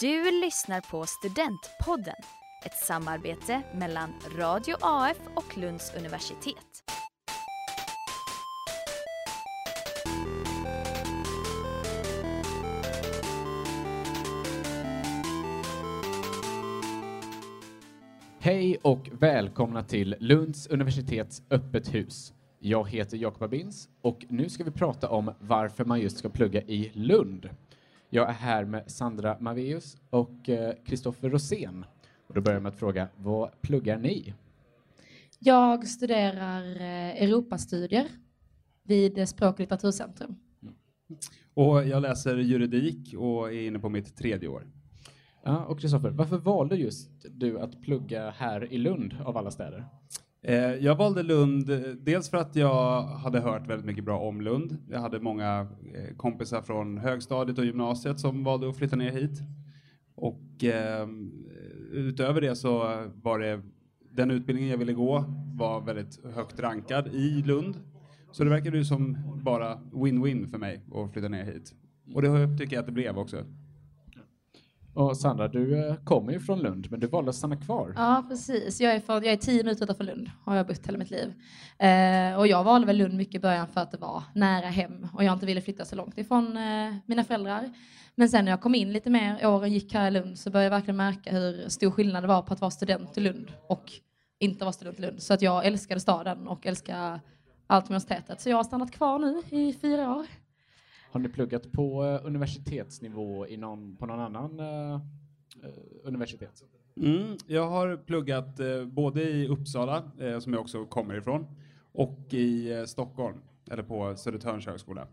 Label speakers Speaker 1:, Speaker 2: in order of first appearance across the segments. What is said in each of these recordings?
Speaker 1: Du lyssnar på Studentpodden, ett samarbete mellan Radio AF och Lunds universitet.
Speaker 2: Hej och välkomna till Lunds universitets öppet hus. Jag heter Jakob Abins och nu ska vi prata om varför man just ska plugga i Lund. Jag är här med Sandra Maveus och Kristoffer Rosén. Och då börjar jag med att fråga, vad pluggar ni?
Speaker 3: Jag studerar eh, Europastudier vid Språk och litteraturcentrum.
Speaker 4: Och jag läser juridik och är inne på mitt tredje år.
Speaker 2: Ja, och Kristoffer, varför valde just du att plugga här i Lund av alla städer?
Speaker 4: Eh, jag valde Lund eh, dels för att jag hade hört väldigt mycket bra om Lund. Jag hade många eh, kompisar från högstadiet och gymnasiet som valde att flytta ner hit. Och eh, utöver det så var det den utbildningen jag ville gå var väldigt högt rankad i Lund. Så det verkade ju som bara win-win för mig att flytta ner hit. Och det tycker jag att det blev också.
Speaker 2: Och Sandra, du eh, kommer ju från Lund, men du valde att stanna kvar.
Speaker 3: Ja, precis. Jag är, från, jag är tio minuter utanför Lund, har jag bott hela mitt liv. Eh, och jag valde väl Lund mycket i början för att det var nära hem och jag inte ville flytta så långt ifrån eh, mina föräldrar. Men sen när jag kom in lite mer, åren gick här i Lund, så började jag verkligen märka hur stor skillnad det var på att vara student i Lund och inte vara student i Lund. Så att jag älskade staden och älskade allt med universitetet. Så jag har stannat kvar nu i fyra år.
Speaker 2: Har ni pluggat på uh, universitetsnivå i någon, på någon annan uh, universitet?
Speaker 4: Mm, jag har pluggat uh, både i Uppsala, som jag också kommer ifrån, och i Stockholm, eller på Södertörns högskola.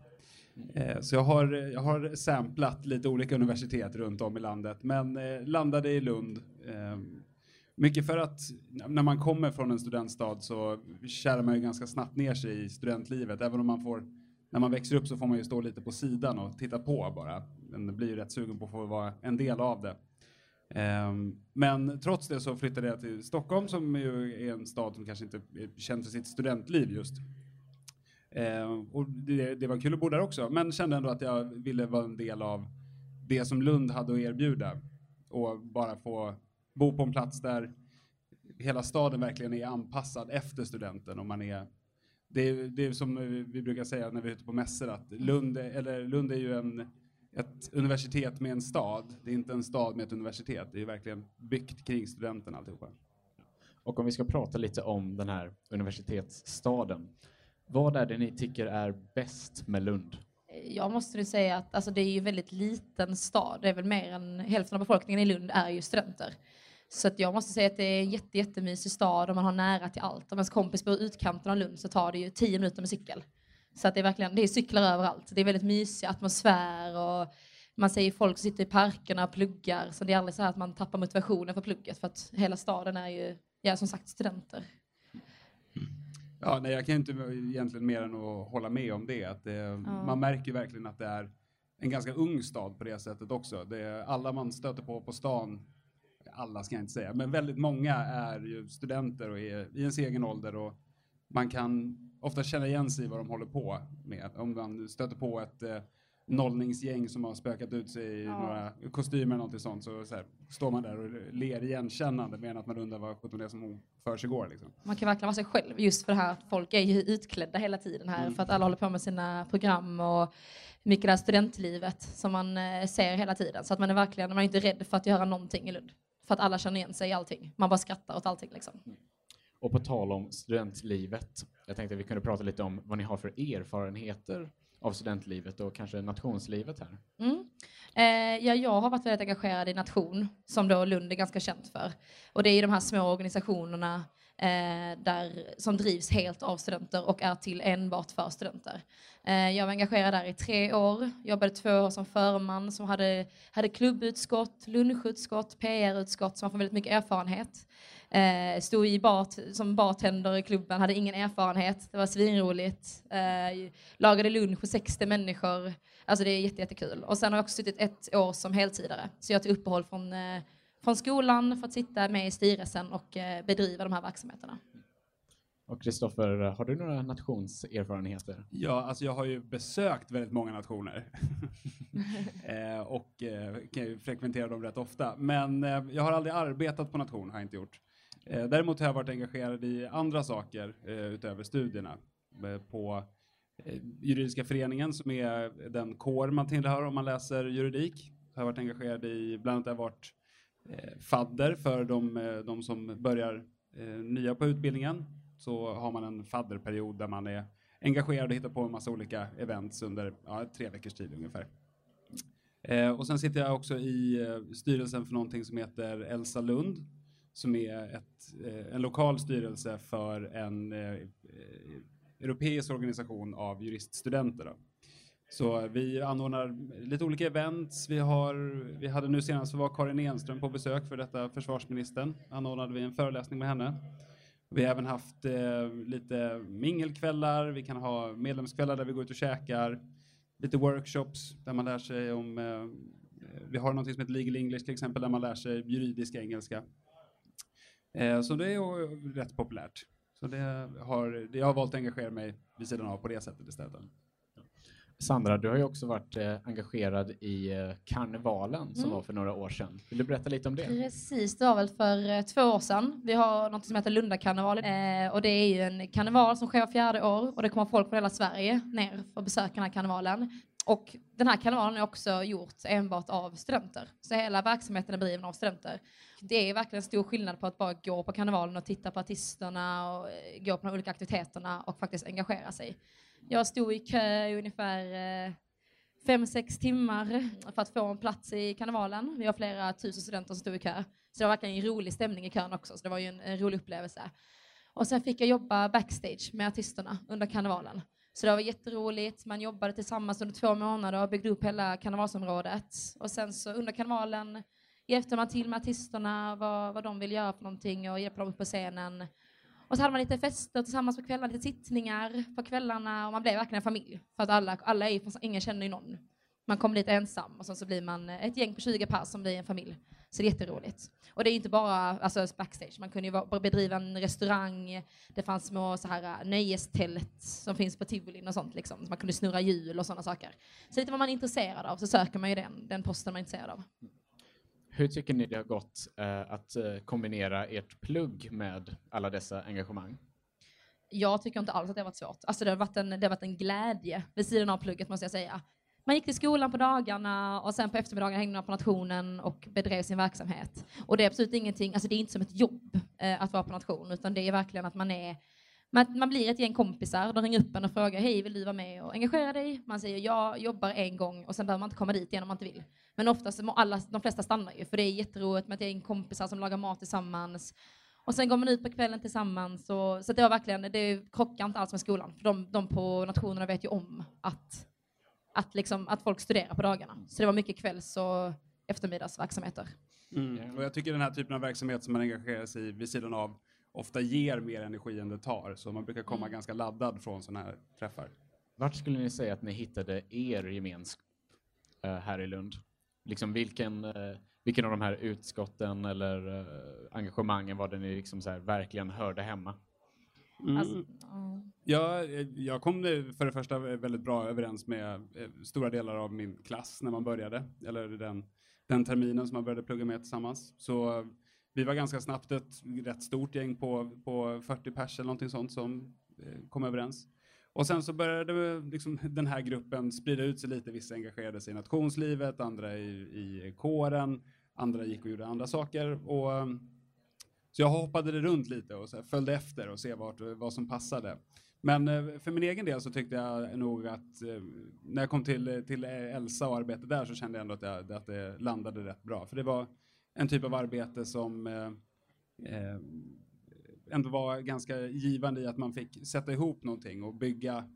Speaker 4: Så jag har, jag har samplat lite olika universitet runt om i landet, men landade i Lund. Mycket för att när man kommer från en studentstad så kärar man ju ganska snabbt ner sig i studentlivet, även om man får när man växer upp så får man ju stå lite på sidan och titta på bara. Men blir ju rätt sugen på att få vara en del av det. Ehm, men trots det så flyttade jag till Stockholm som ju är en stad som kanske inte är känd för sitt studentliv just. Ehm, och det, det, var kul att bo där också, men kände ändå att jag ville vara en del av det som Lund hade att erbjuda. Och bara få bo på en plats där hela staden verkligen är anpassad efter studenten och man är det är, det är som vi brukar säga när vi är ute på mässor att Lund, eller Lund är ju en, ett universitet med en stad. Det är inte en stad med ett universitet. Det är verkligen byggt kring studenterna alltihopa.
Speaker 2: Och om vi ska prata lite om den här universitetsstaden. Vad är det ni tycker är bäst med Lund?
Speaker 3: Jag måste nu säga att alltså, det är ju en väldigt liten stad. Det är väl mer än hälften av befolkningen i Lund är ju studenter. Så att jag måste säga att det är en jätte, jättemysig stad och man har nära till allt. Om ens kompis bor i utkanten av Lund så tar det ju tio minuter med cykel. Så att det är verkligen, det är cyklar överallt. Det är väldigt mysig atmosfär och man ser folk sitter i parkerna och pluggar. Så det är aldrig så att man tappar motivationen för plugget för att hela staden är ju, ja som sagt, studenter.
Speaker 4: Ja, nej, jag kan inte egentligen mer än att hålla med om det. Att det, ja. Man märker verkligen att det är en ganska ung stad på det sättet också. Det är alla man stöter på på stan alla ska jag inte säga, men väldigt många är ju studenter och är i ens egen ålder och man kan ofta känna igen sig i vad de håller på med. Om man stöter på ett eh, nollningsgäng som har spökat ut sig i ja. några kostymer eller någonting sånt så, så här, står man där och ler igenkännande medan att man undrar vad sjutton det är som för sig går. Liksom.
Speaker 3: Man kan verkligen vara sig själv just för det här att folk är ju utklädda hela tiden här mm. för att alla håller på med sina program och mycket det här studentlivet som man eh, ser hela tiden. Så att man är verkligen, man är inte rädd för att göra någonting i Lund. För att alla känner igen sig i allting. Man bara skrattar åt allting liksom.
Speaker 2: Och på tal om studentlivet, jag tänkte att vi kunde prata lite om vad ni har för erfarenheter av studentlivet och kanske nationslivet här.
Speaker 3: Mm. Eh, ja, jag har varit väldigt engagerad i Nation, som då Lund är ganska känt för. Och det är de här små organisationerna eh, där, som drivs helt av studenter och är till enbart för studenter. Eh, jag var engagerad där i tre år, jobbade två år som förman som hade, hade klubbutskott, lunchutskott, PR-utskott, så man får väldigt mycket erfarenhet. Eh, stod i bart, som bartender i klubben, hade ingen erfarenhet. Det var svinroligt. Eh, lagade lunch för 60 människor. Alltså det är jättekul. Och sen har jag också suttit ett år som heltidare. Så jag tog uppehåll från eh, från skolan för att sitta med i styrelsen och eh, bedriva de här verksamheterna.
Speaker 2: Och Kristoffer, har du några nationserfarenheter?
Speaker 4: Ja, alltså jag har ju besökt väldigt många nationer eh, och eh, kan ju frekventera dem rätt ofta. Men eh, jag har aldrig arbetat på nation, har jag inte gjort. Eh, däremot har jag varit engagerad i andra saker utöver studierna. På juridiska föreningen som är den kår man tillhör om man läser juridik. Jag har varit engagerad i, bland annat har jag varit Eh, fadder för de, eh, de som börjar eh, nya på utbildningen. Så har man en fadderperiod där man är engagerad och hittar på en massa olika events under ja, tre veckors tid ungefär. Eh, och sen sitter jag också i eh, styrelsen för någonting som heter Elsa Lund som är ett, eh, en lokal styrelse för en eh, eh europeisk organisation av juriststudenter. Då. Så vi anordnar lite olika events. Vi, har, vi hade nu senast var Karin Enström på besök för detta försvarsministern. Anordnade vi en föreläsning med henne. Vi har även haft eh, lite mingelkvällar, vi kan ha medlemskvällar där vi går ut och käkar, lite workshops där man lär sig om, eh, eh vi har något som heter Legal English till exempel, där man lär sig juridisk engelska. Eh, så det är ju rätt populärt. Så det har, det jag har valt att engagera mig vid sidan av på det sättet istället.
Speaker 2: Sandra, du har ju också varit eh, engagerad i eh, karnevalen som
Speaker 3: Mm.
Speaker 2: var för några år sedan. Vill du berätta lite om det?
Speaker 3: Precis, det var väl för eh, två år sedan. Vi har något som heter Lundakarnevalen eh, och det är ju en karneval som sker var fjärde år och det kommer folk från hela Sverige ner att besöka den här karnevalen. Och den här karnevalen är också gjort enbart av studenter. Så hela verksamheten är driven av studenter. Det är verkligen stor skillnad på att bara gå på karnevalen och titta på artisterna och eh, gå på de olika aktiviteterna och faktiskt engagera sig. Jag stod i kö i ungefär eh, fem, sex timmar för att få en plats i karnevalen. Vi har flera tusen studenter som stod i kö. Så det var verkligen en rolig stämning i kön också, så det var ju en, en rolig upplevelse. Och sen fick jag jobba backstage med artisterna under karnevalen. Så det var jätteroligt, man jobbade tillsammans under två månader och byggde upp hela karnevalsområdet. Och sen så under karnevalen hjälpte man till med artisterna, vad, vad de vill göra för någonting och hjälpte dem upp på scenen. Och så hade man lite fester tillsammans på kvällarna, lite sittningar på kvällarna och man blev verkligen en familj. För att alla, alla är ingen känner ju någon. Man kommer dit ensam och sen så blir man ett gäng på 20 pers som blir en familj. Så det är jätteroligt. Och det är inte bara alltså, backstage, man kunde ju bedriva en restaurang, det fanns små så här, äh, nöjestält som finns på tivolin och sånt liksom. Man kunde snurra hjul och sådana saker. Så lite vad man är intresserad av så söker man ju den, den posten man är intresserad av.
Speaker 2: Hur tycker ni det har gått eh, att eh, kombinera ert plugg med alla dessa engagemang?
Speaker 3: Jag tycker inte alls att det har varit svårt. Alltså det har varit en, det har varit en glädje vid sidan av plugget måste jag säga. Man gick till skolan på dagarna och sen på eftermiddagen hängde man på nationen och bedrev sin verksamhet. Och det är absolut ingenting, alltså det är inte som ett jobb eh, att vara på nation utan det är verkligen att man är man, man blir ett gäng kompisar, de ringer upp en och frågar hej vill du vara med och engagera dig? Man säger jag jobbar en gång och sen behöver man inte komma dit igen om man inte vill. Men oftast, alla, de flesta stannar ju för det är jätteroligt med ett gäng kompisar som lagar mat tillsammans. Och sen går man ut på kvällen tillsammans. Och, så det var verkligen, det krockar inte alls med skolan. För de, de på nationerna vet ju om att, att, liksom, att folk studerar på dagarna. Så det var mycket kvälls och eftermiddagsverksamheter.
Speaker 4: Mm. Och jag tycker den här typen av verksamhet som man engagerar sig i vid sidan av ofta ger mer energi än det tar. Så man brukar komma
Speaker 3: Mm.
Speaker 4: ganska laddad från sådana här träffar.
Speaker 2: Vart skulle ni säga att ni hittade er gemenskap eh, här i Lund? Liksom vilken, eh, vilken av de här utskotten eller eh, engagemangen var det ni liksom så här verkligen hörde hemma?
Speaker 3: Alltså, ja.
Speaker 4: Ja, eh, jag kom för det första väldigt bra överens med eh, stora delar av min klass när man började, eller den, den terminen som man började plugga med tillsammans. Så eh, vi var ganska snabbt ett rätt stort gäng på, på 40 pers eller någonting sånt som kom överens. Och sen så började liksom den här gruppen sprida ut sig lite. Vissa engagerade sig i nationslivet, andra i, i kåren, andra gick och gjorde andra saker. Och, så jag hoppade det runt lite och så här följde efter och se vart, vad som passade. Men eh, för min egen del så tyckte jag nog att eh, när jag kom till, till eh, Elsa och arbetet där så kände jag ändå att, jag, att det landade rätt bra. För det var en typ av arbete som eh, eh, ändå var ganska givande i att man fick sätta ihop någonting och bygga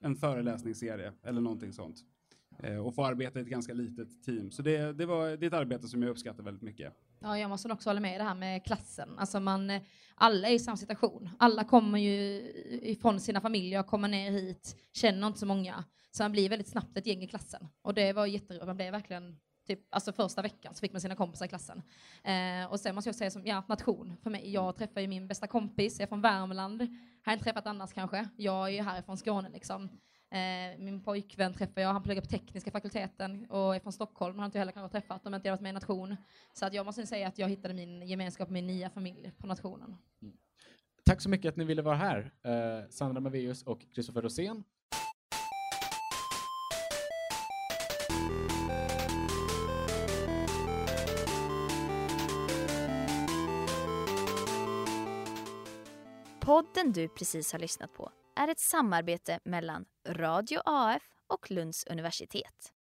Speaker 4: en föreläsningsserie eller någonting sånt. Eh, och få arbeta i ett ganska litet team. Så det, det, var, det är ett arbete som jag uppskattar väldigt mycket.
Speaker 3: Ja, jag måste nog också hålla med i det här med klassen. Alltså man, eh, alla är i samma situation. Alla kommer ju ifrån sina familjer, kommer ner hit, känner inte så många. Så man blir väldigt snabbt ett gäng i klassen. Och det var jätteroligt, man blev verkligen typ, alltså första veckan så fick man sina kompisar i klassen. Eh, och sen måste jag säga som, ja, nation för mig. Jag träffar ju min bästa kompis, jag är från Värmland. Har jag inte träffat annars kanske. Jag är ju härifrån Skåne liksom. Eh, min pojkvän träffar jag, han pluggar på tekniska fakulteten och är från Stockholm, har inte heller kanske träffat om inte jag varit med i nation. Så att jag måste säga att jag hittade min gemenskap med min nya familj på nationen.
Speaker 2: Tack så mycket att ni ville vara här, eh, Sandra Maveus och Kristoffer Rosén.
Speaker 1: Podden du precis har lyssnat på är ett samarbete mellan Radio AF och Lunds universitet.